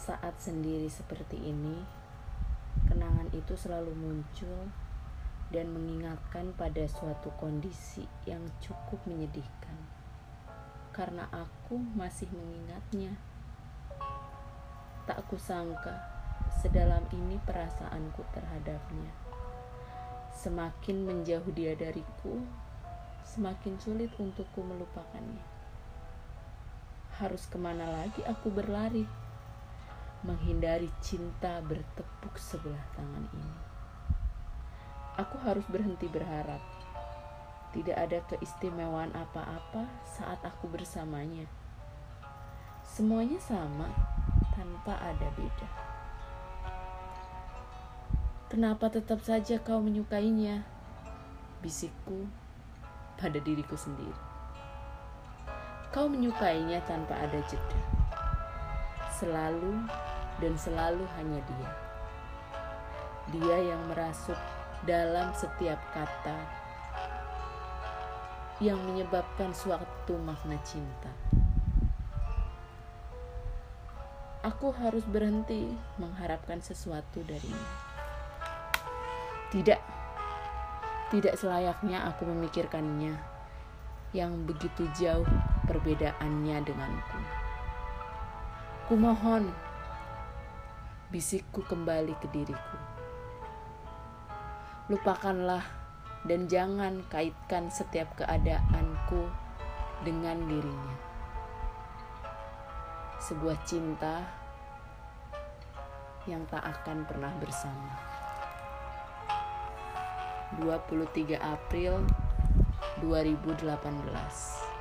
Saat sendiri seperti ini, kenangan itu selalu muncul dan mengingatkan pada suatu kondisi yang cukup menyedihkan. Karena aku masih mengingatnya. Tak kusangka sedalam ini perasaanku terhadapnya. Semakin menjauh dia dariku, semakin sulit untukku melupakannya. Harus ke mana lagi aku berlari? Menghindari cinta bertepuk sebelah tangan ini. Aku harus berhenti berharap. Tidak ada keistimewaan apa-apa saat aku bersamanya. Semuanya sama, tanpa ada beda. Kenapa tetap saja kau menyukainya? Bisikku pada diriku sendiri. Kau menyukainya tanpa ada jeda. Selalu dan selalu hanya dia. Dia yang merasuk dalam setiap kata yang menyebabkan suatu makna cinta. Aku harus berhenti mengharapkan sesuatu darinya. Tidak, tidak selayaknya aku memikirkannya yang begitu jauh perbedaannya denganku. Kumohon, bisikku kembali ke diriku. Lupakanlah dan jangan kaitkan setiap keadaanku dengan dirinya. Sebuah cinta yang tak akan pernah bersama. 23 April 2018